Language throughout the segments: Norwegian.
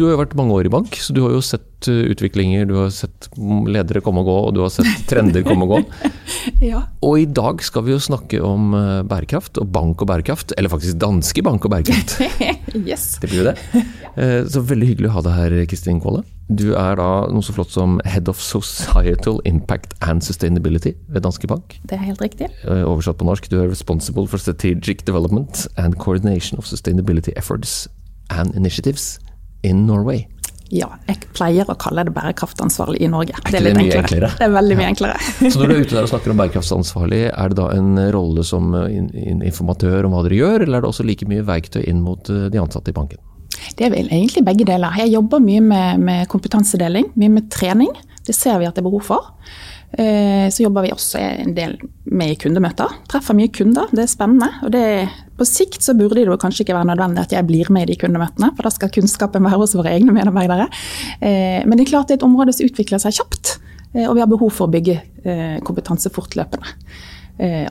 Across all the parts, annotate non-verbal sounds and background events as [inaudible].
Du har jo vært mange år i bank, så du har jo sett eh, utviklinger, du har sett ledere komme og gå, og du har sett trender komme og gå. [laughs] ja. Og i dag skal vi jo snakke om eh, bærekraft, og bank og bærekraft. Eller faktisk danske bank og bærekraft. [laughs] yes. Det blir jo det. Eh, så veldig hyggelig å ha deg her, Kristin Kvåle. Du er da noe så flott som Head of Societal Impact and Sustainability ved Danske Bank. Det er helt riktig. Oversatt på norsk, du er responsible for strategic development and coordination of sustainability efforts and initiatives in Norway. Ja, jeg pleier å kalle det bærekraftansvarlig i Norge. Er ikke det mye enklere? Det er veldig mye enklere. Så når du er ute der og snakker om bærekraftansvarlig, er det da en rolle som eh, in- in- informatør om hva dere gjør, eller er det også like mye verktøy inn mot eh, de ansatte i banken? Det er vel egentlig begge deler. Jeg jobber mye med, med kompetansedeling, mye med trening. Det ser vi at det er behov for. Eh, Så jobber vi også en del med i kundemøter. Treffer mye kunder, det er spennende. Og det, på sikt så burde det kanskje ikke være nødvendig at jeg blir med i de kundemøtene, for da skal kunnskapen være hos våre egne medarbeidere. Eh, Men det er klart det er et område som utvikler seg kjapt, eh, og vi har behov for å bygge eh, kompetanse fortløpende.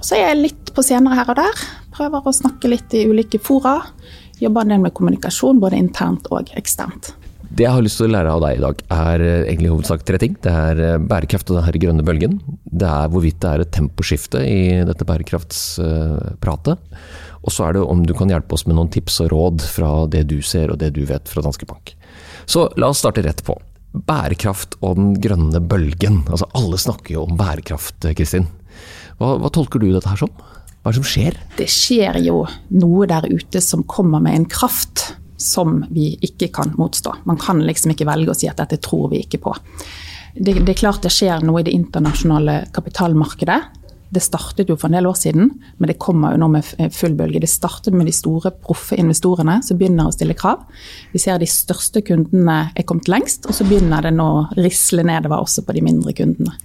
Så er jeg litt på senere her og der. Prøver å snakke litt i ulike fora. Jobber en del med kommunikasjon, både internt og eksternt. Det jeg har lyst til å lære av deg i dag, er egentlig hovedsak tre ting. Det er bærekraft og den her grønne bølgen. Det er hvorvidt det er et temposkifte i dette bærekraftspratet. Og så er det om du kan hjelpe oss med noen tips og råd fra det du ser og det du vet fra Danske Bank. Så la oss starte rett på. Bærekraft og den grønne bølgen. Altså Alle snakker jo om bærekraft, Kristin. Hva, hva tolker du dette her som? Hva er det som skjer? Det skjer jo noe der ute som kommer med en kraft som vi ikke kan motstå. Man kan liksom ikke velge å si at dette tror vi ikke på. Det, det er klart det skjer noe i det internasjonale kapitalmarkedet. Det startet jo for en del år siden, men det kommer jo nå med full bølge. Det startet med de store proffe investorene som begynner å stille krav. Vi ser de største kundene er kommet lengst, og så begynner det nå å risle nedover også på de mindre kundene.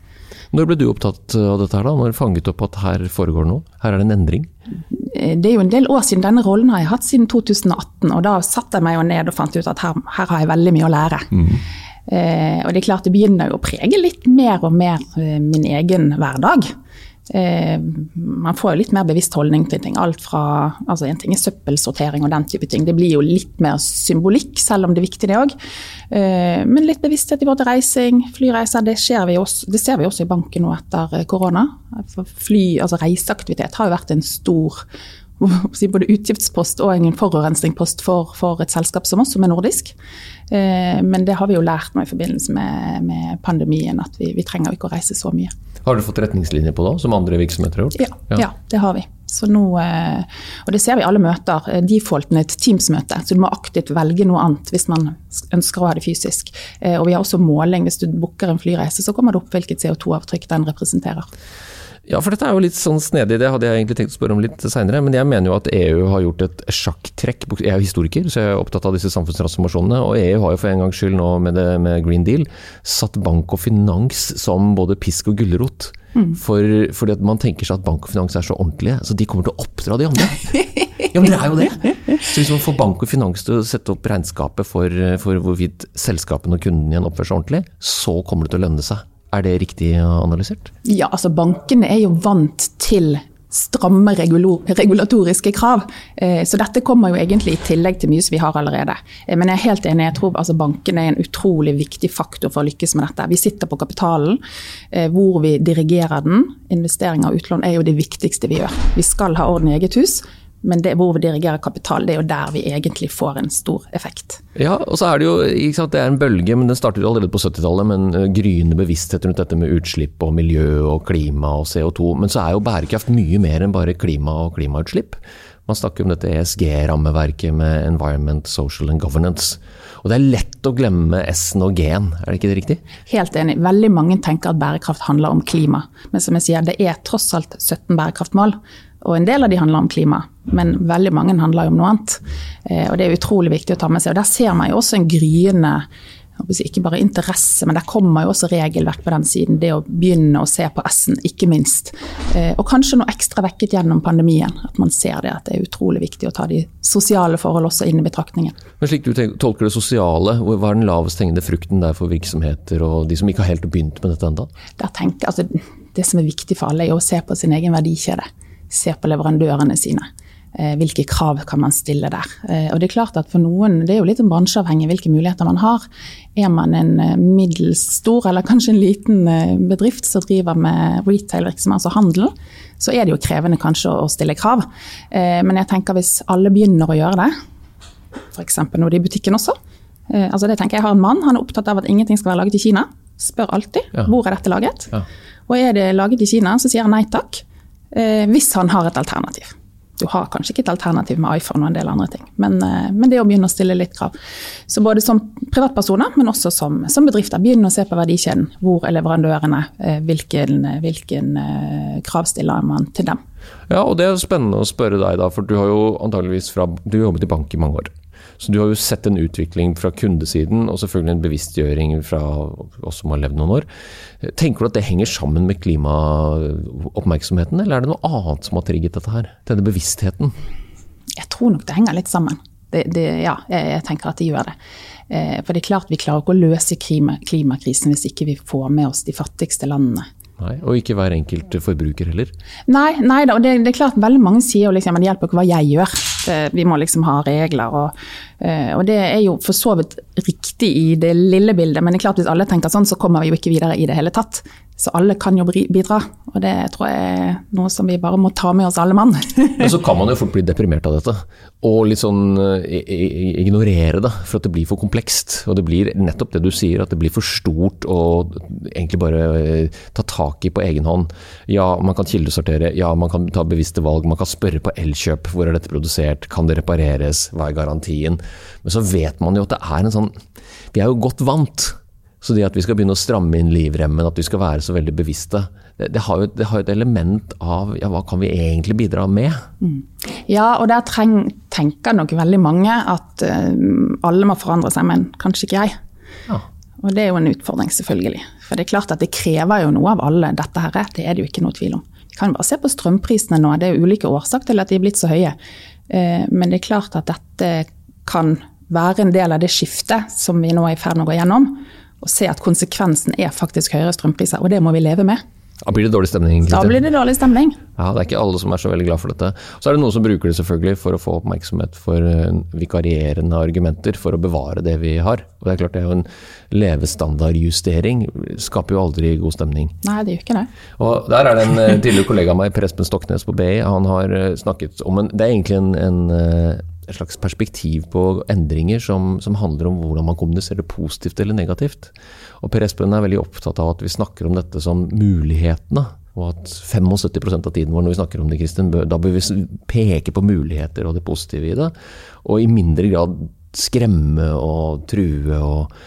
Når ble du opptatt av dette her da? Når fanget opp at her foregår noe? Her er det en endring? Det er jo en del år siden. Denne rollen har jeg hatt siden 2018. Og da satte jeg meg jo ned og fant ut at her, her har jeg veldig mye å lære. Eh, og det er klart det begynner jo å prege litt mer og mer eh, min egen hverdag. Eh, man får jo litt mer bevisst holdning til ting. Alt fra altså En ting er søppelsortering og den type ting. Det blir jo litt mer symbolikk, selv om det er viktig det òg. Eh, men litt bevissthet i både reising, flyreiser, det, også, det ser vi også i banken nå etter eh, korona. Fly, altså Reiseaktivitet har jo vært en stor både utgiftspost og en forurensningspost for, for et selskap som oss, som er nordisk. Eh, men det har vi jo lært nå i forbindelse med, med pandemien, at vi, vi trenger ikke å reise så mye. Har dere fått retningslinjer på det, som andre virksomheter har gjort? Ja, ja. det har vi. Så nå, eh, og det ser vi i alle møter. eh, Defaulten er et Teams-møte, så du må aktivt velge noe annet hvis man ønsker å ha det fysisk. Og vi har også måling. Hvis du booker en flyreise, så kommer det opp hvilket CO2-avtrykk den representerer. Ja, for dette er jo litt sånn snedig, det hadde jeg egentlig tenkt å spørre om litt seinere. Men jeg mener jo at EU har gjort et sjakktrekk. Jeg er jo historiker, så jeg er opptatt av disse samfunnstransformasjonene. Og EU har jo for en gangs skyld nå med, det, med Green Deal satt bank og finans som både pisk og gulrot. For, fordi at man tenker seg at bank og finans er så ordentlige, så de kommer til å oppdra de andre. Ja, men det er jo det! Så hvis man får bank og finans til å sette opp regnskapet for, for hvorvidt selskapene og kundene igjen oppfører seg ordentlig, så kommer det til å lønne seg. Er det riktig analysert? Ja, altså bankene er jo vant til stramme regulatoriske krav. Eh, Så dette kommer jo egentlig i tillegg til mye som vi har allerede. Eh, Men jeg er helt enig, jeg tror altså bankene er en utrolig viktig faktor for å lykkes med dette. Vi sitter på kapitalen, eh, hvor vi dirigerer den. Investeringer og utlån er jo det viktigste vi gjør. Vi skal ha orden i eget hus, men det hvor vi dirigerer kapital, det er jo der vi egentlig får en stor effekt. Ja, og så er det jo ikke sant, det er en bølge, men den startet jo allerede på 70-tallet Men gryende bevissthet rundt dette med utslipp og miljø og klima og CO2. Men så er jo bærekraft mye mer enn bare klima og klimautslipp. Man snakker om dette ESG-rammeverket med Environment, Social and Governance. Og det er lett å glemme S-en og G-en, er det ikke det riktig? Helt enig. Veldig mange tenker at bærekraft handler om klima. Men som jeg sier, det er tross alt 17 bærekraftmål. Og en del av de handler om klima, men veldig mange handler jo om noe annet. Eh, Og det er utrolig viktig å ta med seg. Og der ser man jo også en gryende ikke bare interesse, men der kommer jo også regelverk på den siden. Det å begynne å se på S-en, ikke minst. Eh, Og kanskje noe ekstra vekket gjennom pandemien. At man ser det at det er utrolig viktig å ta de sosiale forhold også inn i betraktningen. Men slik du tolker det sosiale, hva er den lavest hengende frukten der for virksomheter og de som ikke har helt begynt med dette ennå? altså, det som er viktig for alle, er å se på sin egen verdikjede. Se på leverandørene sine. Eh, hvilke krav kan man stille der? Eh, og Det er klart at for noen, det er jo litt bransjeavhengig hvilke muligheter man har. Er man en eh, middels stor eller kanskje en liten bedrift som driver med retail-virksomhet, altså handel, så er det jo krevende kanskje å stille krav. Men jeg tenker hvis alle begynner å gjøre det, f.eks. nå i butikken også. altså det tenker Jeg har en mann, han er opptatt av at ingenting skal være laget i Kina. Spør alltid ja. hvor er dette laget. Ja. Og er det laget i Kina, så sier han nei takk. Hvis han har et alternativ du har kanskje ikke et alternativ med iPhone og en del andre ting. Men, eh, men det å begynne å stille litt krav. Så både som privatpersoner, men også som, som bedrifter. Begynne å se på verdikjeden. Hvor er leverandørene? Eh, hvilken, hvilken eh, krav stiller man til dem? Ja, og det er spennende å spørre deg, da, for du har jo antageligvis fra, du jobbet i bank i mange år. Så du har jo sett en utvikling fra kundesiden, og selvfølgelig en bevisstgjøring fra oss som har levd noen år. Tenker du at det henger sammen med klimaoppmerksomheten, eller er det noe annet som har trigget dette her? Denne bevisstheten? Jeg tror nok det henger litt sammen. Det, det, ja, jeg, jeg, tenker at det gjør det. Eh, for det er klart vi klarer ikke å løse klima, klimakrisen hvis ikke vi får med oss de fattigste landene. Nei, Og ikke hver enkelt forbruker heller? Nei, nei da, og det, det, er klart veldig mange sier liksom, at det hjelper ikke hva jeg gjør. Det, vi må liksom ha regler. Og, og, det er jo for så vidt riktig i det lille bildet, men det er klart hvis alle tenker sånn, så kommer vi jo ikke videre i det hele tatt. Så alle kan jo bidra, og det tror jeg er noe som vi bare må ta med oss alle mann. [laughs] Men så kan man jo fort bli deprimert av dette, og litt sånn eh, ignorere det, for at det blir for komplekst. Og det blir nettopp det du sier, at det blir for stort å egentlig bare eh, ta tak i på egen hånd. Ja, man kan kildesortere, ja, man kan ta bevisste valg, man kan spørre på Elkjøp hvor er dette produsert, kan det repareres, hva er garantien? Men så vet man jo at det er en sånn Vi er jo godt vant så det at vi skal begynne å stramme inn livremmen, at vi skal være så veldig bevisste, det, det, har, jo, det har, jo, et element av ja, hva kan vi egentlig bidra med? Mm. Ja, og der treng, tenker nok veldig mange at uh, alle må forandre seg, men kanskje ikke jeg. Ja. Og det er jo en utfordring, selvfølgelig. For det er klart at det krever jo noe av alle, dette her. Det er det jo ikke noe tvil om. Vi kan bare se på strømprisene nå, det er jo ulike årsaker til at de er blitt så høye. Uh, men det er klart at dette kan være en del av det skiftet som vi nå er i ferd med å gå gjennom og se at konsekvensen er faktisk høyere strømpriser, og det må vi leve med. Da blir det dårlig stemning? Da blir det dårlig stemning. Ja, Det er ikke alle som er så veldig glad for dette. Så er det noen som bruker det selvfølgelig for å få oppmerksomhet for eh, vikarierende argumenter for å bevare det vi har. Og det er klart det er jo en levestandardjustering. Skaper jo aldri god stemning. Nei, det gjør ikke det. Og Der er det en eh, tidligere kollega av meg, Prespen Stoknes på BI, han har eh, snakket om en Det er egentlig en, en et slags perspektiv på endringer som, som, handler om hvordan man kommuniserer positivt eller negativt. Og Per Espen er veldig opptatt av at vi snakker om dette som mulighetene. Og at 75% av tiden vår når vi snakker om det, Kristin, da bør vi peke på muligheter og det positive i det. Og i mindre grad skremme og true. og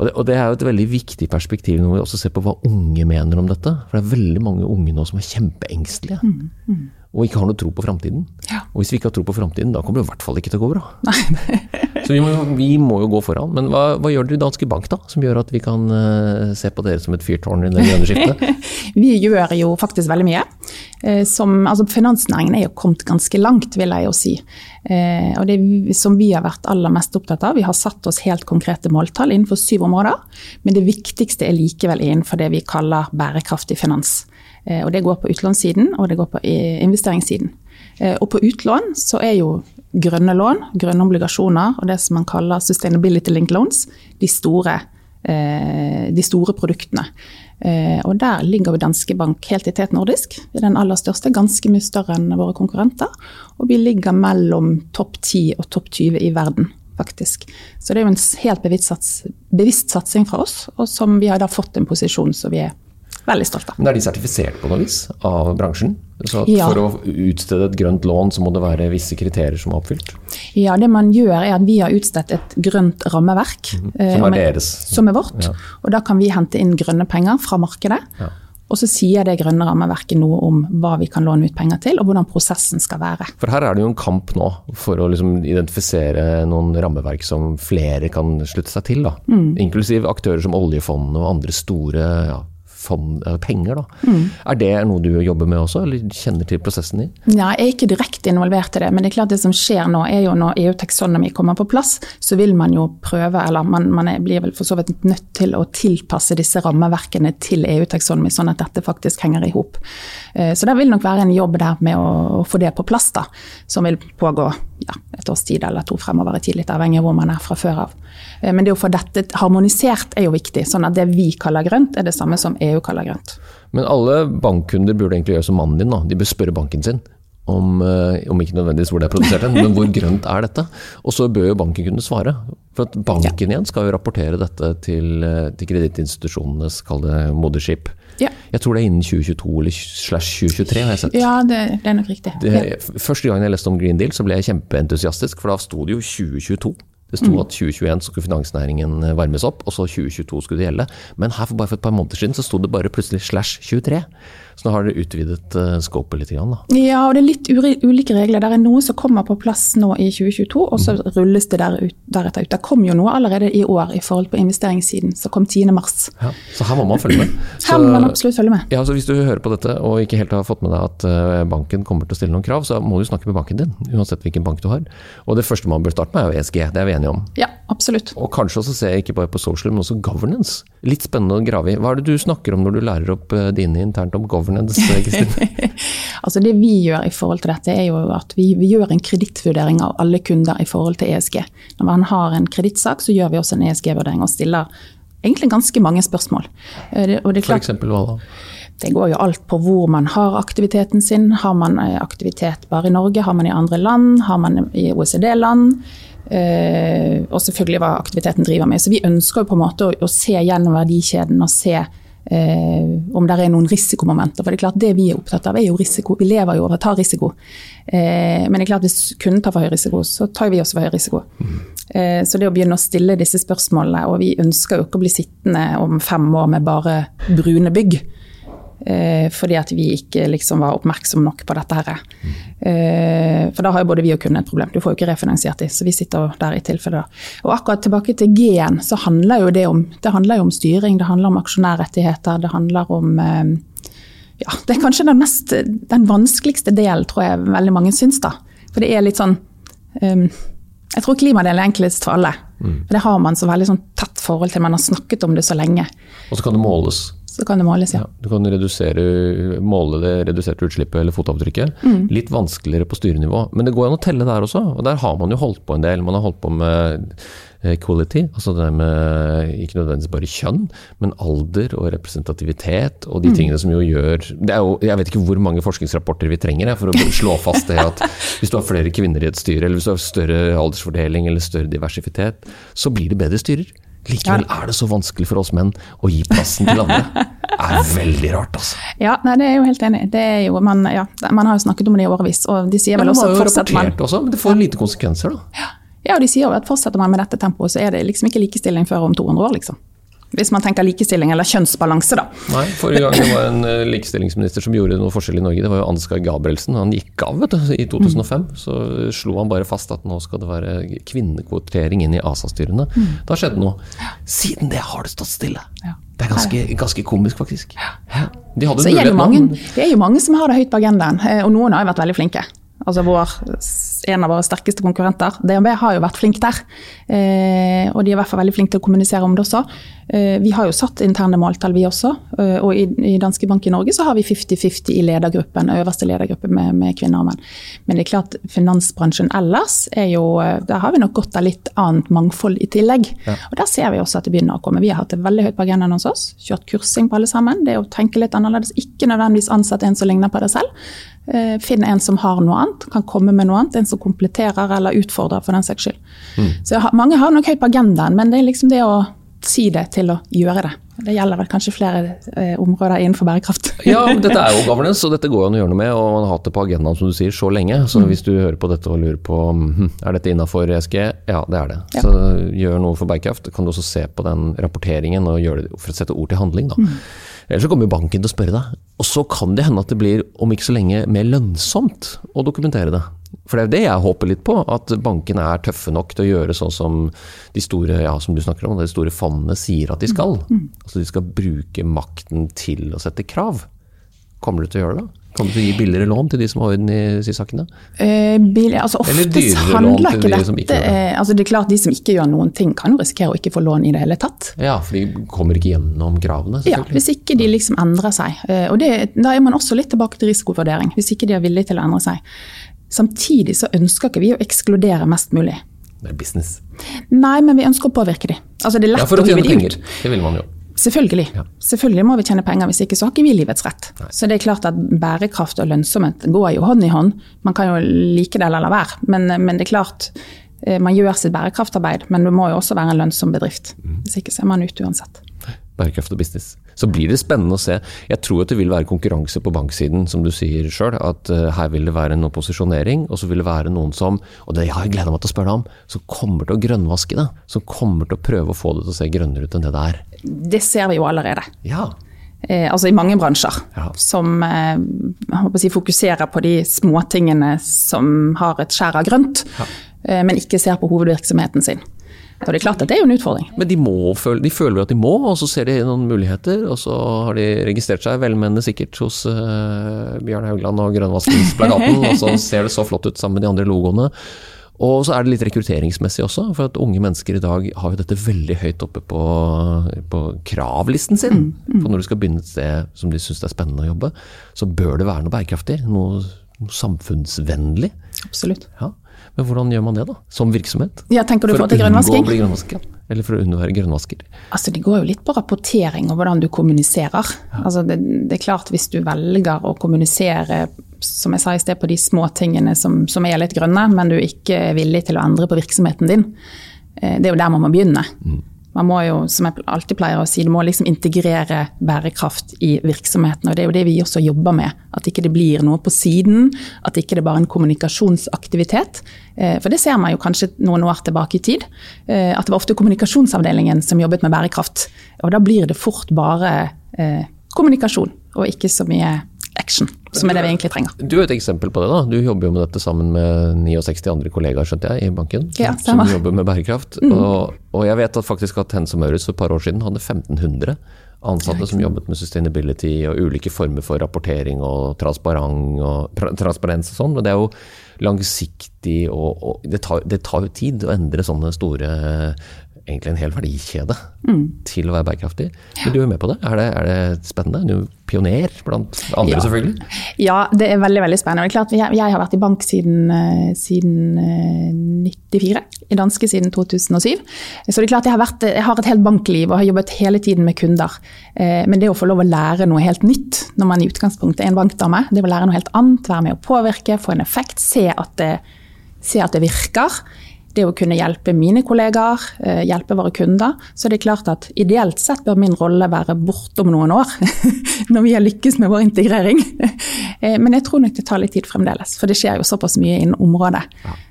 og det, og det, er jo et veldig viktig perspektiv når vi også ser på hva unge mener om dette. For det er veldig mange unge nå som er kjempeengstelige. Mm, mm og ikke har noe tro på framtiden. Ja. Og hvis vi ikke har tro på framtiden, da kommer det i hvert fall ikke til å gå bra. [laughs] så vi må, vi må, jo gå foran. Men hva, hva, gjør dere i Danske Bank da, som gjør at vi kan uh, se på dere som et fyrtårn i det grønne skiftet? [laughs] vi gjør jo faktisk veldig mye. Eh, som, altså, finansnæringen er jo kommet ganske langt, vil jeg jo si. Eh, og det som vi har vært aller mest opptatt av, vi har satt oss helt konkrete måltall innenfor syv områder. Men det viktigste er likevel innenfor det vi kaller bærekraftig finans. Eh, og det går på utlånssiden, og det går på investeringssiden. Eh, og på utlån så er jo grønne lån, grønne obligasjoner og det som man kaller sustainability linked loans, de store, eh, de store produktene. Og der ligger vi Danske Bank helt i tet nordisk. Vi er den aller største, ganske mye større enn våre konkurrenter. Og vi ligger mellom topp 10 og topp 20 i verden, faktisk. Så det er jo en helt bevisst, sats, bevisst satsing fra oss, og som vi har da fått en posisjon som vi er veldig stolt av. Men Er de sertifisert på noe vis av bransjen? Så ja. For å utstede et grønt lån, så må det være visse kriterier som er oppfylt? Ja, det man gjør er at vi har utstedt et grønt rammeverk. Mm -hmm. Som er deres? Som er vårt. Ja. Og da kan vi hente inn grønne penger fra markedet. Ja. Og så sier det grønne rammeverket noe om hva vi kan låne ut penger til, og hvordan prosessen skal være. For her er det jo en kamp nå for å liksom identifisere noen rammeverk som flere kan slutte seg til. Mm. Inklusiv aktører som oljefondet og andre store ja, fond, penger. Da. Mm. Er det noe du jobber med også, eller kjenner til prosessen din? Nei, jeg er ikke direkte involvert i det. Men det er klart det som skjer nå, er jo når EU Taxonomy kommer på plass, så vil man jo prøve, eller man, man blir vel for så vidt nødt til å tilpasse disse rammeverkene til EU Taxonomy, sånn at dette faktisk henger i hop. Eh, så det vil nok være en jobb der med å, å få det på plass, da, som vil pågå ja, et års tid eller to fremover i tid, litt avhengig av hvor man er fra før av. Eh, men det å få dette harmonisert er jo viktig, sånn at det vi kaller grønt, er det samme som EU kaller grønt. Men alle bankkunder burde egentlig gjøre som mannen din, da. De bør spørre banken sin. Om, eh, om, ikke nødvendigvis hvor det er produsert, men hvor [laughs] grønt er dette? Og så bør jo banken kunne svare. For at banken ja. igjen skal jo rapportere dette til, til kredittinstitusjonenes moderskip. Ja. Jeg tror det er innen 2022 eller slash 2023. har jeg sett. Ja, det, det er nok riktig. Det, første gang jeg leste om Green Deal, så ble jeg kjempeentusiastisk, for da sto det jo 2022. Det sto mm. at 2021 skulle finansnæringen eh, varmes opp, og så 2022 skulle det gjelde. Men her for bare for et par måneder siden så sto det bare plutselig slash 23. Så nå har dere utvidet uh, scopet litt. Grann, da. Ja, og det er litt ulike regler. Det er noe som kommer på plass nå i 2022, og så mm. rulles det der ut, deretter ut. Det kom jo noe allerede i år i forhold på investeringssiden, som kom 10.3. Ja, så her må man følge med. Så, her må man absolutt følge med. Ja, så Hvis du hører på dette og ikke helt har fått med deg at uh, banken kommer til å stille noen krav, så må du snakke med banken din, uansett hvilken bank du har. Og det første man bør starte med er jo ESG, det er vi enige om. Ja, absolutt. Og kanskje også se ikke bare på social, men også governance. Litt spennende å grave i. Hva er det du snakker om når du lærer opp uh, dine internt om governance, [laughs] altså det vi gjør i forhold til dette, er jo at vi, vi gjør en kredittvurdering av alle kunder i forhold til ESG. Når man har en kredittsak, så gjør vi også en ESG-vurdering og stiller egentlig ganske mange spørsmål. Eh, For eksempel hva da? Det går jo alt på hvor man har aktiviteten sin. Har man eh, aktivitet bare i Norge, har man i andre land, har man i OECD-land? Uh, og selvfølgelig hva aktiviteten driver med. Så vi ønsker på en måte å, å se gjennom verdikjeden og se eh, om det er noen risikomomenter. For det er klart det vi er opptatt av, er jo risiko. Vi lever jo over å ta risiko. Eh, men det er klart hvis kunden tar for høy risiko, så tar vi også for høy risiko. Mm. Eh, så det å begynne å stille disse spørsmålene, og vi ønsker jo ikke å bli sittende om fem år med bare brune bygg. Eh, fordi at vi ikke liksom var oppmerksomme nok på dette her. Eh, for da har jo både vi og kunden et problem. Du får jo ikke refinansiert de, så vi sitter der i tilfelle. Og akkurat tilbake til G-en, så handler jo det om, det handler jo om styring, det handler om aksjonærrettigheter, det handler om eh, ja, Det er kanskje den, mest, den vanskeligste delen, tror jeg veldig mange syns. da. For det er litt sånn um, Jeg tror klimadelen er enklest for alle. Mm. For det har man så veldig sånn tett forhold til, man har snakket om det så lenge. Og så kan det måles? Så kan det måles, ja. ja du kan redusere, måle det reduserte utslippet eller fotavtrykket. Mm. Litt vanskeligere på styrenivå, men det går an å telle der også. Og der har man jo holdt på en del. Man har holdt på med quality, altså det med ikke nødvendigvis bare kjønn, men alder og representativitet og de mm. tingene som jo gjør det er jo, Jeg vet ikke hvor mange forskningsrapporter vi trenger for å slå fast det at hvis du har flere kvinner i et styre, eller hvis du har større aldersfordeling eller større diversitet, så blir det bedre styrer. Likevel er det så vanskelig for oss menn å gi plassen til andre. [laughs] Det er veldig rart, altså. Ja, nei, det er jo helt enig. Jo, man, ja, man, har jo snakket om det i årevis, og de sier vel også at fortsetter man også, Men det får lite konsekvenser, da. Ja, og de sier jo at fortsetter man med dette tempoet, så er det liksom ikke likestilling før om 200 år, liksom. Hvis man tenker likestilling eller kjønnsbalanse, da. Nei, Forrige gang det var en eh, likestillingsminister som gjorde noe forskjell i Norge, det var jo Ansgar Gabrielsen. Han gikk av vet du, i 2005. Mm. Så slo han bare fast at nå skal det være kvinnekvotering inn i ASA-styrene. Mm. Da skjedde noe. Siden det har det stått stille. Ja. Det er ganske, ganske komisk, faktisk. Ja. De Så er det, mange, det er jo mange som har det høyt på agendaen, eh, og noen har jo vært veldig flinke altså vår, en av våre sterkeste konkurrenter. DNB har jo vært flink der, eh, og de er i hvert fall veldig flinke til å kommunisere om det også. Eh, vi har jo satt interne måltall, vi også. Eh, og i, i, Danske Bank i Norge så har vi 50-50 i ledergruppen, øverste ledergruppe med, med, kvinner og menn. Men det er klart, finansbransjen ellers er jo eh, Der har vi nok godt av litt annet mangfold i tillegg. Ja. Og der ser vi også at det begynner å komme. Vi har hatt det veldig høyt på agendaen hos oss. Kjørt kursing på alle sammen. Det er å tenke litt annerledes. Ikke nødvendigvis ansette en som ligner på deg selv. Eh, Finn en som har noe annet, kan komme med noe annet. En som kompletterer eller utfordrer, for den saks skyld. Mm. Så har, Mange har nok høyt på agendaen, men det er liksom det å si det til å gjøre det. Det gjelder vel kanskje flere eh, områder innenfor bærekraft. ja, dette er jo [laughs] governance, og dette går an å gjøre noe med. Og man har hatt det på agendaen som du sier, så lenge. Så mm. hvis du hører på dette og lurer på hm, er dette innafor ESG, ja det er det. Ja. Så gjør noe for bærekraft. Kan du også se på den rapporteringen og gjøre det, for å sette ord til handling. da. Mm. Ellers så kommer jo banken til å spørre deg. Og så kan det hende at det blir, om ikke så lenge, mer lønnsomt å dokumentere det. For det er det jeg håper litt på, at bankene er tøffe nok til å gjøre sånn som de store ja, som du snakker om, de store fondene sier at de skal. Mm. Altså De skal bruke makten til å sette krav. Kommer du til å gjøre det? Kommer du gi billigere lån til de som har orden i disse sakene? Eh, altså Eller dyrere lån til de som ikke gjør det? Eh, altså det er klart De som ikke gjør noen ting, kan jo risikere å ikke få lån i det hele tatt. Ja, for de kommer ikke gjennom kravene? Ja, hvis ikke de liksom endrer seg. Eh, og det, Da er man også litt tilbake til risikovurdering, hvis ikke de er villige til å endre seg. Samtidig så ønsker ikke vi å ekskludere mest mulig. Det er business. Nei, men vi ønsker å påvirke de. Altså, det er lett ja, for å tjene penger. Det vil man jo. Selvfølgelig. Ja. Selvfølgelig må vi tjene penger, hvis ikke så har ikke vi livets rett. Nei. Så det er klart at bærekraft og lønnsomhet går jo hånd i hånd. Man kan jo like det eller la være, men, men, det er klart eh, man gjør sitt bærekraftarbeid, men det må jo også være en lønnsom bedrift. Mm. Hvis ikke så er man ute uansett. Bærekraft og business så blir det spennende å se. Jeg tror at det vil være konkurranse på banksiden, som du sier sjøl. At uh, her vil det være en opposisjonering, og så vil det være noen som, og det har jeg gleda meg til å spørre deg om, som kommer til å grønnvaske det. Som kommer til å prøve å få det til å se grønnere ut enn det det er. Det ser vi jo allerede. Ja. Eh, altså i mange bransjer, ja. som eh, si, fokuserer på de småtingene som har et skjær av grønt, ja. eh, men ikke ser på hovedvirksomheten sin. Så det er klart at det er jo en utfordring. Men de, føle, de føler at de må, og så ser de noen muligheter. Og så har de registrert seg velmenende sikkert hos uh, Bjørn Haugland og Grønnvaskingsplakaten, [laughs] og så ser det så flott ut sammen med de andre logoene. Og så er det litt rekrutteringsmessig også, for at unge mennesker i dag har jo dette veldig høyt oppe på, på kravlisten sin. Mm, mm. For når du skal begynne et sted som de syns er spennende å jobbe, så bør det være noe bærekraftig. Noe, noe samfunnsvennlig. Absolutt. Ja. Men hvordan gjør man det, da? Som virksomhet? Ja, tenker du for, for til grønnvasking? grønnvasking? Eller for å unnvære grønnvasker? Altså, Det går jo litt på rapportering og hvordan du kommuniserer. Ja. Altså, det, det, er klart Hvis du velger å kommunisere som jeg sa i sted, på de små tingene som, som er litt grønne, men du ikke er villig til å endre på virksomheten din, eh, det er jo der man må begynne. Mm. Man må jo, som jeg alltid pleier å si, du må liksom integrere bærekraft i virksomheten. Og det er jo det vi også jobber med. At ikke det blir noe på siden. At ikke det bare er en kommunikasjonsaktivitet. Eh, for det ser man jo kanskje noen år tilbake i tid. Eh, at det var ofte kommunikasjonsavdelingen som jobbet med bærekraft. Og da blir det fort bare eh, kommunikasjon, og ikke så mye action, som er det vi egentlig trenger. Du er et eksempel på det. da. Du jobber jo med dette sammen med 69 andre kollegaer skjønte jeg, i banken, ja, som jobber med bærekraft. Mm. Og, og, jeg vet at faktisk at Hennes Maurits for et par år siden hadde 1500 ansatte som jobbet med sustainability og ulike former for rapportering og, og transparens og sånn. Men det er jo langsiktig og, og det, tar, det, tar, jo tid å endre sånne store egentlig en hel verdikjede mm. til å være bærekraftig. Men du er med på det. Er det, er det spennende? Du er pioner blant andre, ja. selvfølgelig. Ja, det er veldig veldig spennende. Det er klart, jeg, jeg har vært i bank siden, eh, siden 94. Eh, I danske siden 2007. Så det er klart jeg har, vært, jeg har et helt bankliv og har jobbet hele tiden med kunder. Eh, men det å få lov å lære noe helt nytt når man i utgangspunktet er en bankdame, det å lære noe helt annet, være med å påvirke, få en effekt, se at det, se at det virker det å kunne hjelpe mine kollegaer, eh, hjelpe våre kunder. Så det er klart at ideelt sett bør min rolle være borte om noen år, [laughs] når vi har lykkes med vår integrering. [laughs] Eh, men jeg tror nok det tar litt tid fremdeles, for det skjer jo såpass mye innen området.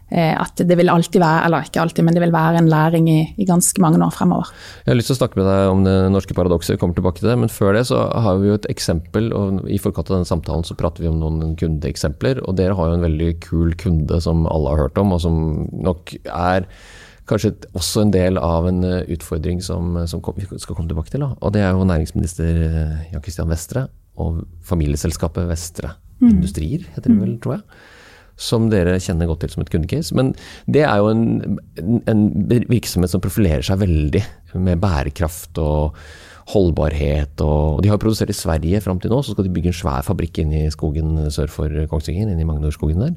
Eh, at det vil alltid være, eller ikke alltid, men det vil være en læring i, i, ganske mange år fremover. Jeg har lyst til å snakke med deg om det norske paradokset, vi kommer tilbake til det. Men før det så har vi jo et eksempel, og i forkant av denne samtalen så prater vi om noen kundeeksempler. Og dere har jo en veldig kul kunde som alle har hørt om, og som nok er kanskje også en del av en eh, utfordring som, som vi skal komme tilbake til. Da. Og det er jo næringsminister eh, Jan Christian Vestre og familieselskapet Vestre mm. Industrier, heter det vel, mm. tror jeg som dere kjenner godt til som et kundecase. Men det er jo en, en virksomhet som profilerer seg veldig med bærekraft og holdbarhet. Og de har produsert i Sverige fram til nå, så skal de bygge en svær fabrikk inne i skogen sør for Kongsvinger, inne i Magnordskogen der.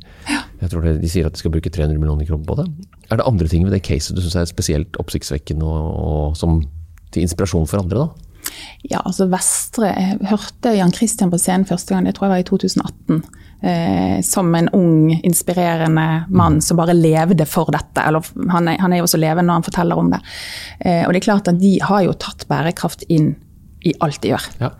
Jeg tror det, De sier at de skal bruke 300 millioner kroner på det. Er det andre ting ved det caset du syns er spesielt oppsiktsvekkende og, og som til inspirasjon for andre? da? Ja, altså Vestre Jeg hørte Jan Christian på scenen første gang, det tror jeg var i 2018 eh, som en ung, inspirerende mann som bare levde for dette. Eller, han, er, han er jo også levende når han forteller om det. Eh, og det er klart at de har jo tatt bærekraft inn i alt de gjør. Ja.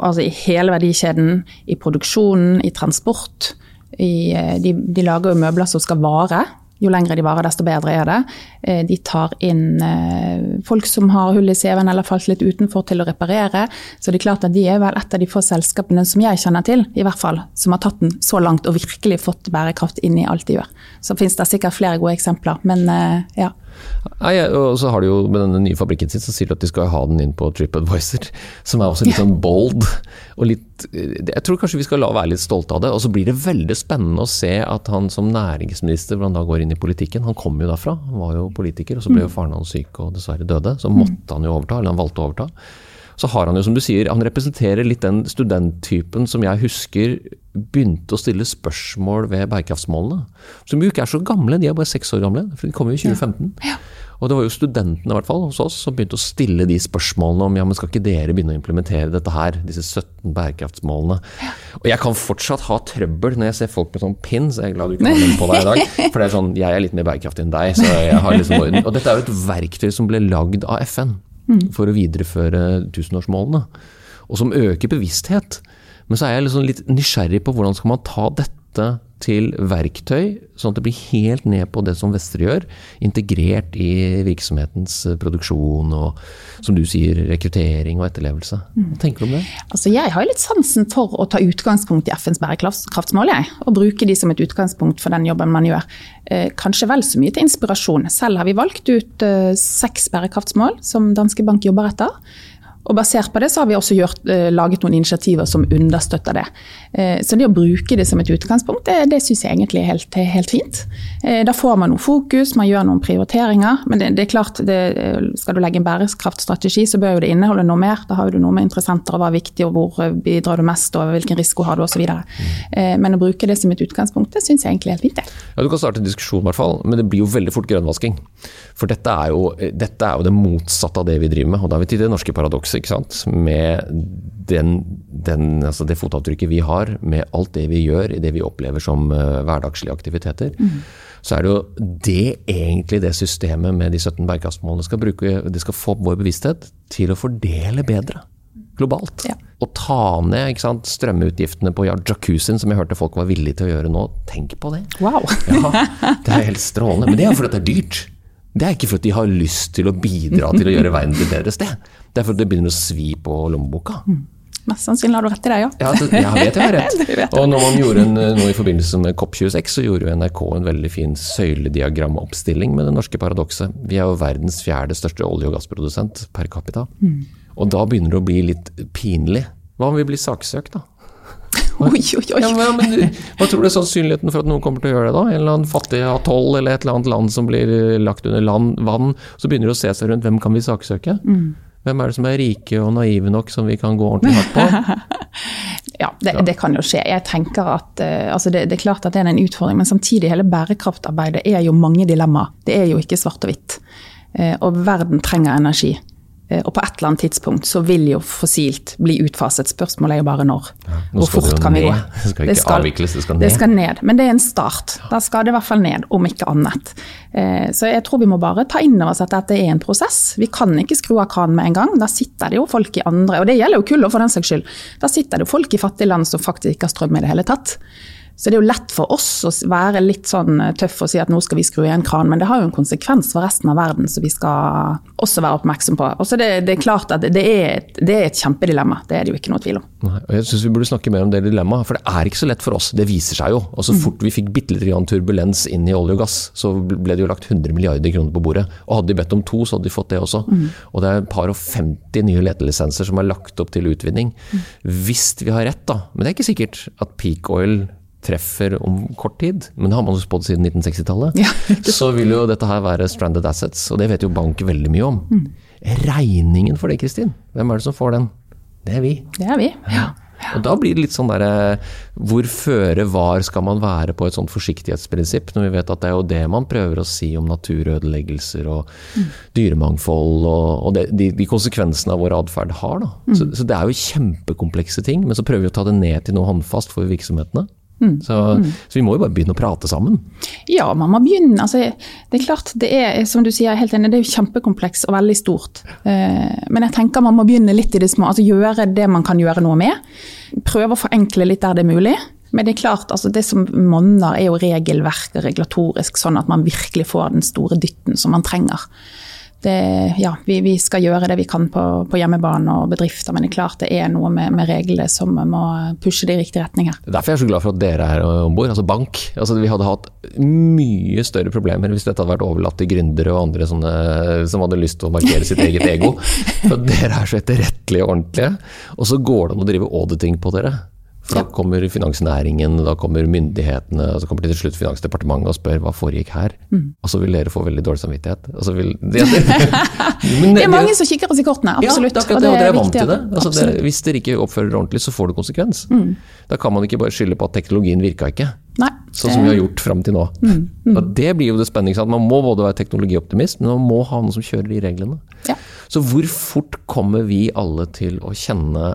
Altså i hele verdikjeden, i produksjonen, i transport. I, eh, de, de, lager jo møbler som skal vare. Jo lengre de varer, desto bedre er det. Eh, de tar inn eh, folk som har hull i CV-en eller falt litt utenfor til å reparere. Så det er klart at de er vel et av de få selskapene som jeg kjenner til, i hvert fall, som har tatt den så langt og virkelig fått bærekraft inn i alt de gjør. Så finnes det sikkert flere gode eksempler, men eh, ja. Nei, og så har de jo Med denne nye fabrikken sin så sier de at de skal ha den inn på TripAdvisor, [laughs] som er også litt sånn bold. og litt, Jeg tror kanskje vi skal la være litt stolte av det. Og så blir det veldig spennende å se at han som næringsminister, hvor han da går inn i politikken Han kom jo derfra, han var jo politiker, og så ble jo faren hans syk og dessverre døde. Så måtte han jo overta, eller han valgte å overta så har han jo, som du sier, han representerer litt den studenttypen som jeg husker begynte å stille spørsmål ved bærekraftsmålene. Som jo ikke er så gamle, de er bare seks år gamle, for de kom jo i 2015. Ja. Og det var jo studentene i hvert fall hos oss som begynte å stille de spørsmålene om ja, men skal ikke dere begynne å implementere dette her, disse 17 bærekraftsmålene. Ja. Og jeg kan fortsatt ha trøbbel når jeg ser folk med sånn pin, så jeg er glad du ikke har den på deg i dag. [laughs] For det er sånn, jeg er litt mer bærekraftig enn deg, så jeg har liksom [laughs] Og dette er jo et verktøy som ble lagd av FN mm. for å videreføre tusenårsmålene. Og som øker bevissthet. Men så er jeg liksom litt nysgjerrig på hvordan skal man ta dette til verktøy, sånn at det blir helt ned på det som Vestre gjør. Integrert i virksomhetens eh, produksjon og, som du sier, rekruttering og etterlevelse. Hva tenker du om det? Altså, jeg har litt sansen for å ta utgangspunkt i FNs bærekraftsmål. Og bruke de som et utgangspunkt for den jobben man gjør. Eh, kanskje vel så mye til inspirasjon. Selv har vi valgt ut eh, seks bærekraftsmål som Danske Bank jobber etter. Og Basert på det så har vi også gjort, eh, laget noen initiativer som understøtter det. Eh, så det å bruke det som et utgangspunkt, det, det syns jeg egentlig er helt, helt, fint. Eh, da får man noe fokus, man gjør noen prioriteringer. Men det, det er klart, det, skal du legge en bærekraftstrategi, så bør jo det inneholde noe mer. Da har du noe med interessenter og hva er viktig, og hvor bidrar du mest, og hvilken risiko har du osv. Men å bruke det som et utgangspunkt, det syns jeg egentlig er helt fint. Ja, Du kan starte en diskusjon, i hvert fall, men det blir jo veldig fort grønnvasking. For dette er, jo, dette er jo det motsatte av det vi driver med. Og da er vi til det norske paradokset ikke sant? Med den, den, altså det fotavtrykket vi har, med alt det vi gjør i det vi opplever som uh, hverdagslige aktiviteter, mm. så er det jo det egentlig det systemet med de 17 bærekraftsmålene skal bruke. Det skal få vår bevissthet til å fordele bedre globalt. Ja. Og ta ned ikke sant, strømutgiftene på ja, jacuzzien, som jeg hørte folk var villige til å gjøre nå. Tenk på det. Wow. ja, det er helt strålende. Men det er jo fordi det er dyrt. Det er ikke fordi de har lyst til å bidra til å gjøre verden til et bedre sted. Det er fordi det begynner å svi på lommeboka. Mm. Mest sannsynlig har du rett i det, ja. ja det, jeg vet jeg har [laughs] rett. Og når man gjorde en, noe i forbindelse med COP26, så gjorde jo NRK en veldig fin søylediagramoppstilling med det norske paradokset. Vi er jo verdens fjerde største olje- og gassprodusent per capita. Mm. Og da begynner det å bli litt pinlig. Hva om vi blir saksøkt, da? Oi, oi, oi. Ja, men, [laughs] hva tror du er sannsynligheten for at noen kommer til å gjøre det, da? En eller annen fattig atoll eller et eller annet land som blir lagt under land, vann. Så begynner de å se seg rundt. Hvem kan vi saksøke? Mm. Hvem er det som er rike og naive nok som vi kan gå ordentlig hardt på? [laughs] ja, det, det, kan jo skje. Jeg tenker at uh, altså det, det, er klart at det er en utfordring, men samtidig hele bærekraftarbeidet er jo mange dilemmaer. Det er jo ikke svart og hvitt. Uh, og verden trenger energi. Eh, og på et eller annet tidspunkt så vil jo fossilt bli utfaset. Spørsmålet er jo bare når. Ja, Hvor fort kan vi gå? Det skal ikke det skal, avvikles, det skal ned. Det skal ned. Men det er en start. Da skal det i hvert fall ned, om ikke annet. Eh, så jeg tror vi må bare ta inn over oss at dette er en prosess. Vi kan ikke skru av kranen med en gang. Da sitter det jo folk i andre, og det gjelder jo kulda for den saks skyld. Da sitter det jo folk i fattige land som faktisk ikke har strøm i det hele tatt. Så det er jo lett for oss å være litt sånn eh, tøff og si at nå skal vi skru igjen kranen, men det har jo en konsekvens for resten av verden som vi skal også være oppmerksom på. Og så det, det, er klart at det er, et, det er, et, kjempedilemma, det er det jo ikke noe tvil om. Nei, og jeg syns vi burde snakke mer om det dilemmaet, for det er ikke så lett for oss. Det viser seg jo. Og så mm. fort vi fikk bitte litt turbulens inn i olje og gass, så ble det jo lagt 100 milliarder kroner på bordet. Og hadde de bedt om to, så hadde de fått det også. Mm. Og det er et par og 50 nye letelisenser som er lagt opp til utvinning. Mm. Hvis vi har rett, da, men det er ikke sikkert at peak oil treffer om kort tid, men det har man jo spådd siden 1960-tallet, ja, [laughs] så vil jo dette her være stranded assets. Og det vet jo bank veldig mye om. Mm. Regningen for det, Kristin, hvem er det som får den? Det er vi. Det er vi, ja. Og da blir det litt sånn derre Hvor føre var skal man være på et sånt forsiktighetsprinsipp, når vi vet at det er jo det man prøver å si om naturødeleggelser og mm. dyremangfold og, og det, de, de, konsekvensene av vår atferd har. Da. Mm. Så, så, det er jo kjempekomplekse ting, men så prøver vi å ta det ned til noe håndfast for virksomhetene. Mm. Så, mm. så, vi må jo bare begynne å prate sammen. Ja, man må begynne. Altså, det er klart, det er som du sier, helt enig, det er jo kjempekompleks og veldig stort. Eh, men jeg tenker man må begynne litt i det små. altså Gjøre det man kan gjøre noe med. Prøve å forenkle litt der det er mulig. Men det er klart, altså det som monner er jo regelverk og regulatorisk, sånn at man virkelig får den store dytten som man trenger. Det, ja, vi, vi, skal gjøre det vi kan på, på hjemmebane og bedrifter, men det er klart det er noe med, med reglene som må pushe det i riktig retning her. Derfor er jeg så glad for at dere er om bord, altså bank. Altså, vi hadde hatt mye større problemer hvis dette hadde vært overlatt til gründere og andre sånne, som hadde lyst til å markere sitt eget ego. [laughs] For dere er så etterrettelige og ordentlige, og så går det an å drive auditing på dere. Da kommer finansnæringen, da kommer myndighetene, og så kommer til slutt Finansdepartementet og spør hva foregikk her. Mm. Og så vil dere få veldig dårlig samvittighet. Vil, [laughs] det, det, [laughs] det, er mange som kikker oss i kortene, absolutt. Ja, det, og dere er vant til det. Altså, hvis dere ikke oppfører dere ordentlig, så får det konsekvens. Mm. Da kan man ikke bare skylde på at teknologien virka ikke. Nei. Sånn som vi har gjort fram til nå. Mm. Mm. Det blir jo det spennende. Man må både være teknologioptimist, men man må ha noen som kjører de reglene. Ja. Så hvor fort kommer vi alle til å kjenne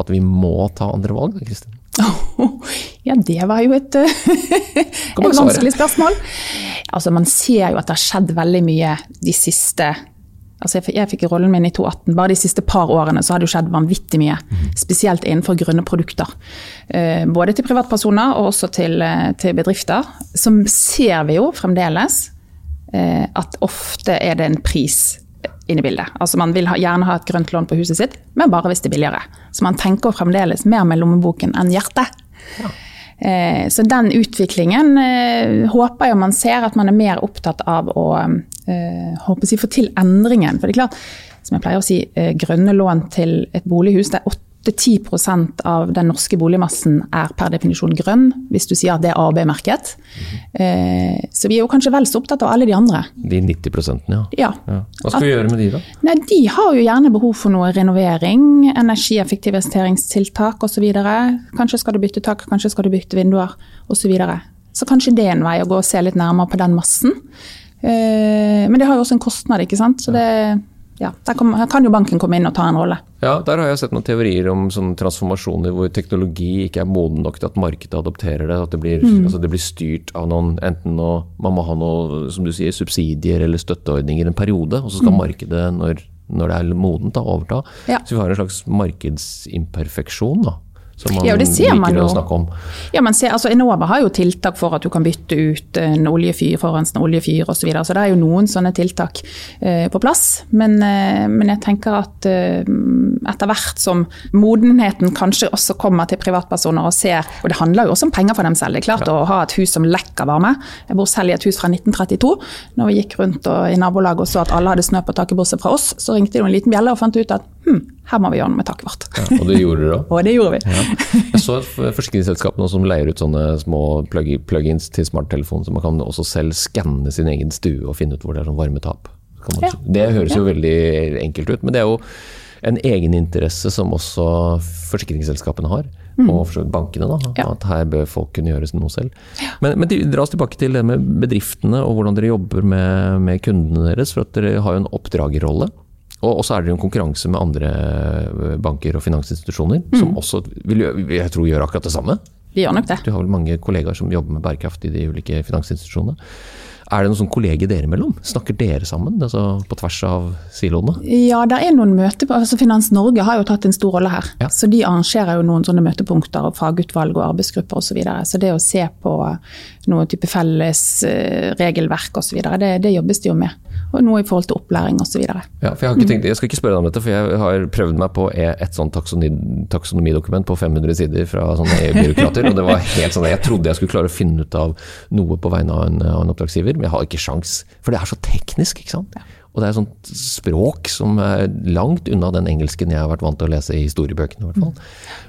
at vi må ta andre valg, Kristin? [laughs] ja, det var jo et, [laughs] et vanskelig spørsmål. Altså, man ser jo at det har skjedd veldig mye de siste altså jeg, jeg fikk rollen min i 2018. Bare de siste par årene så har det jo skjedd vanvittig mye. Mhm. Spesielt innenfor grønne produkter. Eh, både til privatpersoner og også til, eh, til bedrifter. Så ser vi jo fremdeles eh, at ofte er det en pris inn i bildet. Altså Man vil ha, gjerne ha et grønt lån på huset sitt, men bare hvis det er billigere. Så man tenker fremdeles mer med lommeboken enn hjertet. Ja. Eh, så den utviklingen eh, håper jeg man ser at man er mer opptatt av å eh, håper si, få til endringen. For det er klart, som jeg pleier å si, eh, grønne lån til et bolighus det er 8-10% av den norske boligmassen er per definisjon grønn, hvis du sier at det er AB-merket. Mm. Så vi er jo kanskje vel så opptatt av alle de andre. De 90 ja. ja. ja. Hva skal at, vi gjøre med de, da? Nei, De har jo gjerne behov for noe renovering, energieffektiviseringstiltak osv. Kanskje skal du bytte tak, kanskje skal du bytte vinduer osv. Så, videre. så kanskje det er en vei å gå og se litt nærmere på den massen. Eh, men det har jo også en kostnad, ikke sant. Så det ja, der kan, kan, jo banken komme inn og ta en rolle. Ja, Der har jeg sett noen teorier om sånne transformasjoner hvor teknologi ikke er moden nok til at markedet adopterer det. At det blir, mm. altså det blir styrt av noen enten noe, Man må ha noe som du sier, subsidier eller støtteordninger en periode, og så skal mm. markedet, når, når, det er modent, da, overta. Ja. Så vi har en slags markedsimperfeksjon. da som man ja, det ser man jo. å snakke om. Ja, man ser, altså Enova har jo tiltak for at du kan bytte ut en oljefyr, forurensende oljefyr osv. Så, videre, så det er jo noen sånne tiltak eh, på plass. Men, eh, men, jeg tenker at eh, etter hvert som modenheten kanskje også kommer til privatpersoner og ser Og det handler jo også om penger for dem selv. Det er klart å ha et hus som lekker varme. Jeg bor selv i et hus fra 1932. Når vi gikk rundt og, i nabolaget og så at alle hadde snø på taket bortsett fra oss, så ringte de en liten bjelle og fant ut at hm, her må vi gjøre noe med taket vårt. Ja, og det gjorde dere òg? [laughs] og det gjorde vi. Ja. Jeg så et forsikringsselskap som leier ut sånne små plug-ins til smarttelefon, så man kan også selv skanne sin egen stue og finne ut hvor det er sånn varmetap. Ja. Det høres jo veldig enkelt ut, men det er jo en egeninteresse som også forsikringsselskapene har. Mm. Og for bankene, da, ja. at her bør folk kunne gjøre noe selv. Ja. Men, men dra oss tilbake til det med bedriftene og hvordan dere jobber med, med kundene deres. For at dere har jo en oppdragerrolle. Og så er det jo en konkurranse med andre eh, banker og finansinstitusjoner, mm. som også vil, jeg tror, gjør akkurat det samme. Vi gjør nok det. Du har vel mange kollegaer som jobber med bærekraft i de ulike finansinstitusjonene. Er det noen sånn kolleger dere imellom? Snakker dere sammen altså på tvers av siloene? Ja, det er noen møter, altså Finans Norge har jo tatt en stor rolle her. Ja. Så De arrangerer jo noen sånne møtepunkter og fagutvalg og arbeidsgrupper osv. Så, videre. så det å se på noe type felles eh, regelverk osv., det, det jobbes det jo med og noe i forhold til opplæring osv. Ja, for jeg, har ikke tenkt, jeg skal ikke spørre deg om dette, for jeg har prøvd meg på et sånt taksonomidokument på 500 sider fra sånne EU-byråkrater. og det var helt sånn, Jeg trodde jeg skulle klare å finne ut av noe på vegne av en, av en oppdragsgiver, jeg har ikke sjans, For det er så teknisk. ikke sant? Og det er et sånt språk som er langt unna den engelsken jeg har vært vant til å lese i historiebøkene. i hvert fall.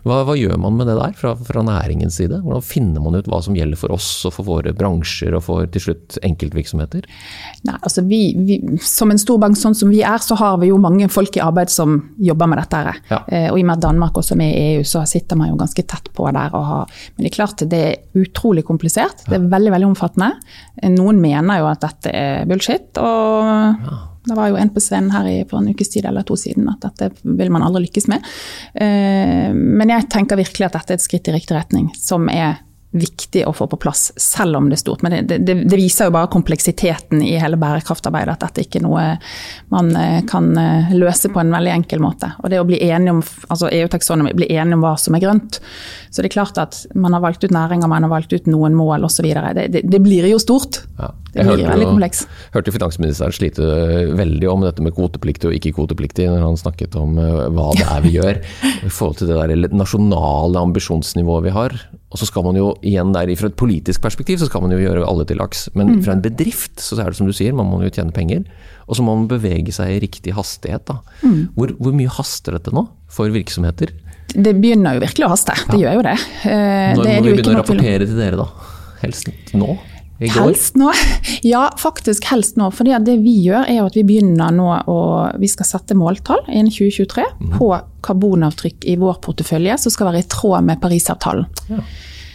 Hva, hva gjør man med det der fra, fra, næringens side? Hvordan finner man ut hva som gjelder for oss og for våre bransjer og for til slutt enkeltvirksomheter? Nei, altså vi, vi, Som en stor bank sånn som vi er, så har vi jo mange folk i arbeid som jobber med dette. her. Ja. Eh, og i og med at Danmark også er med i EU, så sitter man jo ganske tett på der. Og Har, men det er klart det er utrolig komplisert. Det er veldig veldig omfattende. Noen mener jo at dette er bullshit. og ja. Det var jo en på scenen her for en ukes tid eller to siden at dette vil man aldri lykkes med. Eh, men jeg tenker virkelig at dette er et skritt i riktig retning, som er viktig å få på plass, selv om det er stort. Men det, det, det viser jo bare kompleksiteten i hele bærekraftarbeidet, at dette ikke er noe man eh, kan eh, løse på en veldig enkel måte. Og det å bli enige om, altså EU-taksonomi, bli enige om hva som er grønt. Så det er klart at man har valgt ut næringer, man har valgt ut noen mål osv. Det, det, det blir jo stort. Ja. Det blir veldig kompleks. Jeg hørte finansministeren slite veldig om dette med kvotepliktig og ikke kvotepliktig, når han snakket om hva det er vi gjør [laughs] i forhold til det der nasjonale ambisjonsnivået vi har. Og så skal man jo igjen der, Fra et politisk perspektiv så skal man jo gjøre alle til laks, men mm. fra en bedrift så er det som du sier, man må jo tjene penger. Og så må man bevege seg i riktig hastighet. da. Mm. Hvor, hvor, mye haster dette nå for virksomheter? Det begynner jo virkelig å haste, det ja. gjør jo det. Eh, Når det må vi begynne å rapportere til dere da? Helst nå? Helst nå. [laughs] Ja, faktisk helst nå. For det vi gjør er at vi begynner nå å Vi skal sette måltall innen 2023 mm. på karbonavtrykk i vår portefølje som skal være i tråd med Parisavtalen. Ja.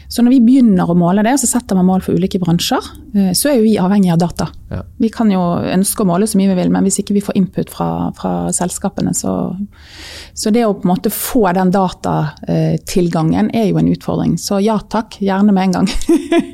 Så når vi begynner å måle det, så setter man mål for ulike bransjer, eh, så er jo vi avhengig av data. Ja. Vi kan jo ønske å måle så mye vi vil, men hvis ikke vi får input fra, fra selskapene, så Så det å på en måte få den datatilgangen er jo en utfordring. Så ja takk, gjerne med en gang.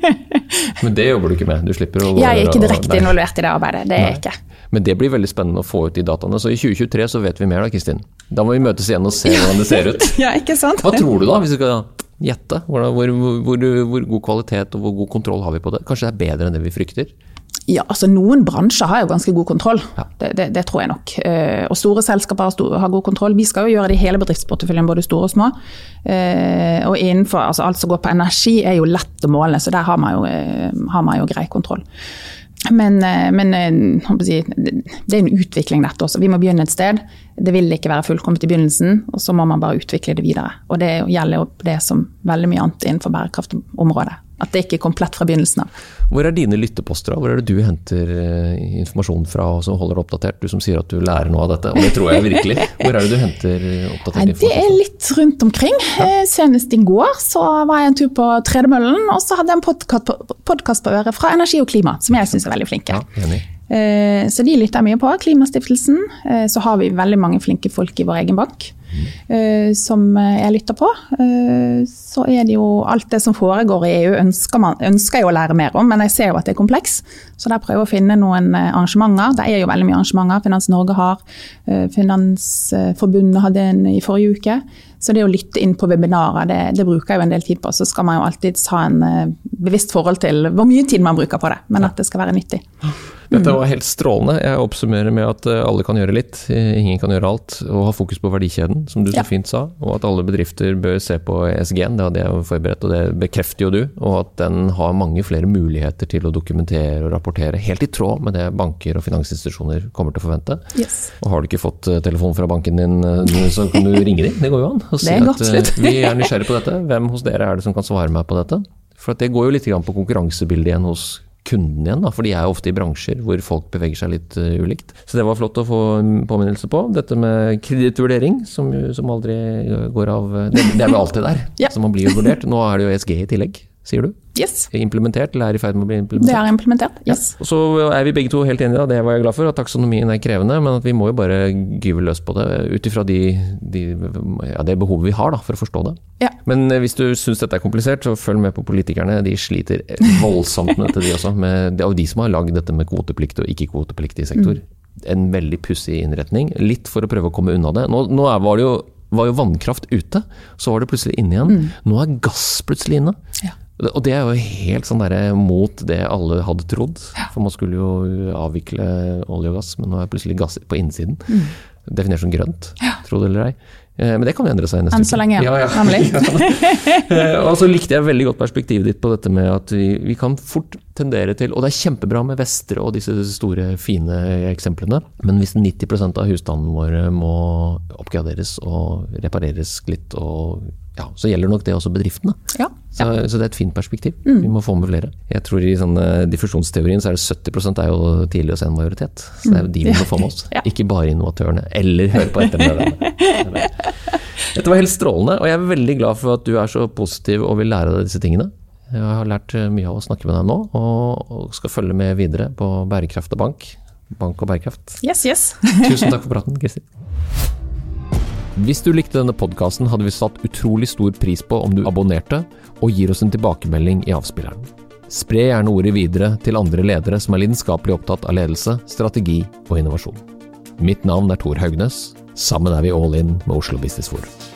[laughs] men det jobber du ikke med? Du slipper å Jeg er ikke direkte involvert i det arbeidet, det er jeg ikke. Men det blir veldig spennende å få ut de dataene. Så i 2023 så vet vi mer da, Kristin. Da må vi møtes igjen og se hvordan det ser ut. [laughs] ja, ikke sant? Hva tror du da, hvis du skal gjette? Hvor, hvor, hvor, hvor, god kvalitet og hvor god kontroll har vi på det? Kanskje det er bedre enn det vi frykter? Ja, altså Noen bransjer har jo ganske god kontroll, ja. det, det, det, tror jeg nok. Eh, og store selskaper har, god kontroll. Vi skal jo gjøre det i hele bedriftsporteføljen, både store og små. Eh, og innenfor altså alt som går på energi er jo lett å måle, så der har man jo, eh, har man jo grei kontroll. Men, eh, men eh, det er en utvikling, dette også. Vi må begynne et sted. Det vil ikke være fullkomment i begynnelsen, og så må man bare utvikle det videre. Og Det gjelder jo det som veldig mye annet innenfor bærekraftområdet. At det ikke er komplett fra begynnelsen av. Hvor er dine lytteposter? Hvor er det du henter eh, informasjon fra og som holder det oppdatert? Du som sier at du lærer noe av dette, og det tror jeg virkelig. [laughs] Hvor er det du henter oppdatert informasjon? Det er litt rundt omkring. Ja. Senest i går så var jeg en tur på tredemøllen, og så hadde jeg en podkast på øret fra Energi og klima, som jeg syns er veldig flinke. Ja, enig. Eh, så de lytter mye på. Klimastiftelsen. Eh, så har vi veldig mange flinke folk i vår egen bank. Som jeg lytter på. Så er det jo alt det som foregår i EU ønsker, man, ønsker jeg å lære mer om, men jeg ser jo at det er kompleks. Så der prøver jeg å finne noen arrangementer. Det er jo veldig mye arrangementer Finans Norge har. Finansforbundet hadde en i forrige uke. Så det å lytte inn på webinarer, det, det, bruker jeg jo en del tid på. Så skal man jo alltid ha en bevisst forhold til hvor mye tid man bruker på det, men at det skal være nyttig. Dette var helt strålende. Jeg oppsummerer med at eh, alle kan gjøre litt, ingen kan gjøre alt. Og ha fokus på verdikjeden, som du så ja. fint sa. Og at alle bedrifter bør se på ESG-en, det hadde jeg forberedt, og det bekrefter jo du. Og at den har mange flere muligheter til å dokumentere og rapportere, helt i tråd med det banker og finansinstitusjoner kommer til å forvente. Yes. Og har du ikke fått eh, telefon fra banken din, eh, så kan du ringe dem. Det går jo an. Og [laughs] si at vi er nysgjerrige på dette. Hvem hos dere er det som kan svare meg på dette? For det går jo litt på konkurransebildet igjen hos kunden igjen, da, for de er jo ofte i bransjer hvor folk beveger seg litt uh, ulikt. Så det var flott å få påminnelse på. Dette med kredittvurdering, som, som, aldri går av Det, det er jo alltid der, ja. så man blir jo vurdert. Nå er det jo ESG i tillegg, sier du? Yes. Implementert, eller er i ferd med å bli implementert? Det er implementert, yes. Ja. Så er vi begge to helt enige, da, det var jeg glad for, at taksonomien er krevende, men at vi må jo bare gyve løs på det ut ifra de, de, ja, det behovet vi har da, for å forstå det. Ja. Men eh, hvis du syns dette er komplisert, så følg med på politikerne. De sliter voldsomt med dette, de også. Med, det jo de som har lagd dette med kvoteplikt og ikke-kvotepliktig sektor. Mm. En veldig pussig innretning. Litt for å prøve å komme unna det. Nå, nå var det jo var jo vannkraft ute, så var det plutselig inne igjen. Mm. Nå er gass plutselig inne. Ja. Og det er jo helt sånn der, mot det alle hadde trodd. For man skulle jo avvikle olje og gass, men nå er plutselig gass på innsiden. Mm. Definert som grønt, ja. tro det eller ei. Eh, men det kan jo endre seg neste uke. Enn så lenge, ja. ja, ja. [laughs] [laughs] Eh, og så likte jeg veldig godt perspektivet ditt på dette med at vi, vi, kan fort tendere til Og det er kjempebra med Vestre og disse store, fine eksemplene, men hvis 90 av husstandene våre må oppgraderes og repareres litt og ja, så gjelder nok det også bedriftene. Ja, så, ja. så, det er et fint perspektiv. Mm. Vi må få med flere. Jeg tror I sånne diffusjonsteorien så er det 70 er jo tidlig å se en majoritet. Så det er jo de vi må få med [laughs] oss. Ja. Ikke bare innovatørene, eller høre på etternølerne. [laughs] Dette var helt strålende, og jeg er veldig glad for at du er så positiv og vil lære deg disse tingene. Jeg har lært mye av å snakke med deg nå, og skal følge med videre på bærekraft og bank. Bank og bærekraft. Yes, yes. [laughs] Tusen takk for praten, Kristin. Hvis du likte denne podkasten, hadde vi satt utrolig stor pris på om du abonnerte og gir oss en tilbakemelding i avspilleren. Spre gjerne ordet videre til andre ledere som er lidenskapelig opptatt av ledelse, strategi og innovasjon. Mitt navn er Tor Haugnes. Sammen er vi all in med Oslo Business Forum.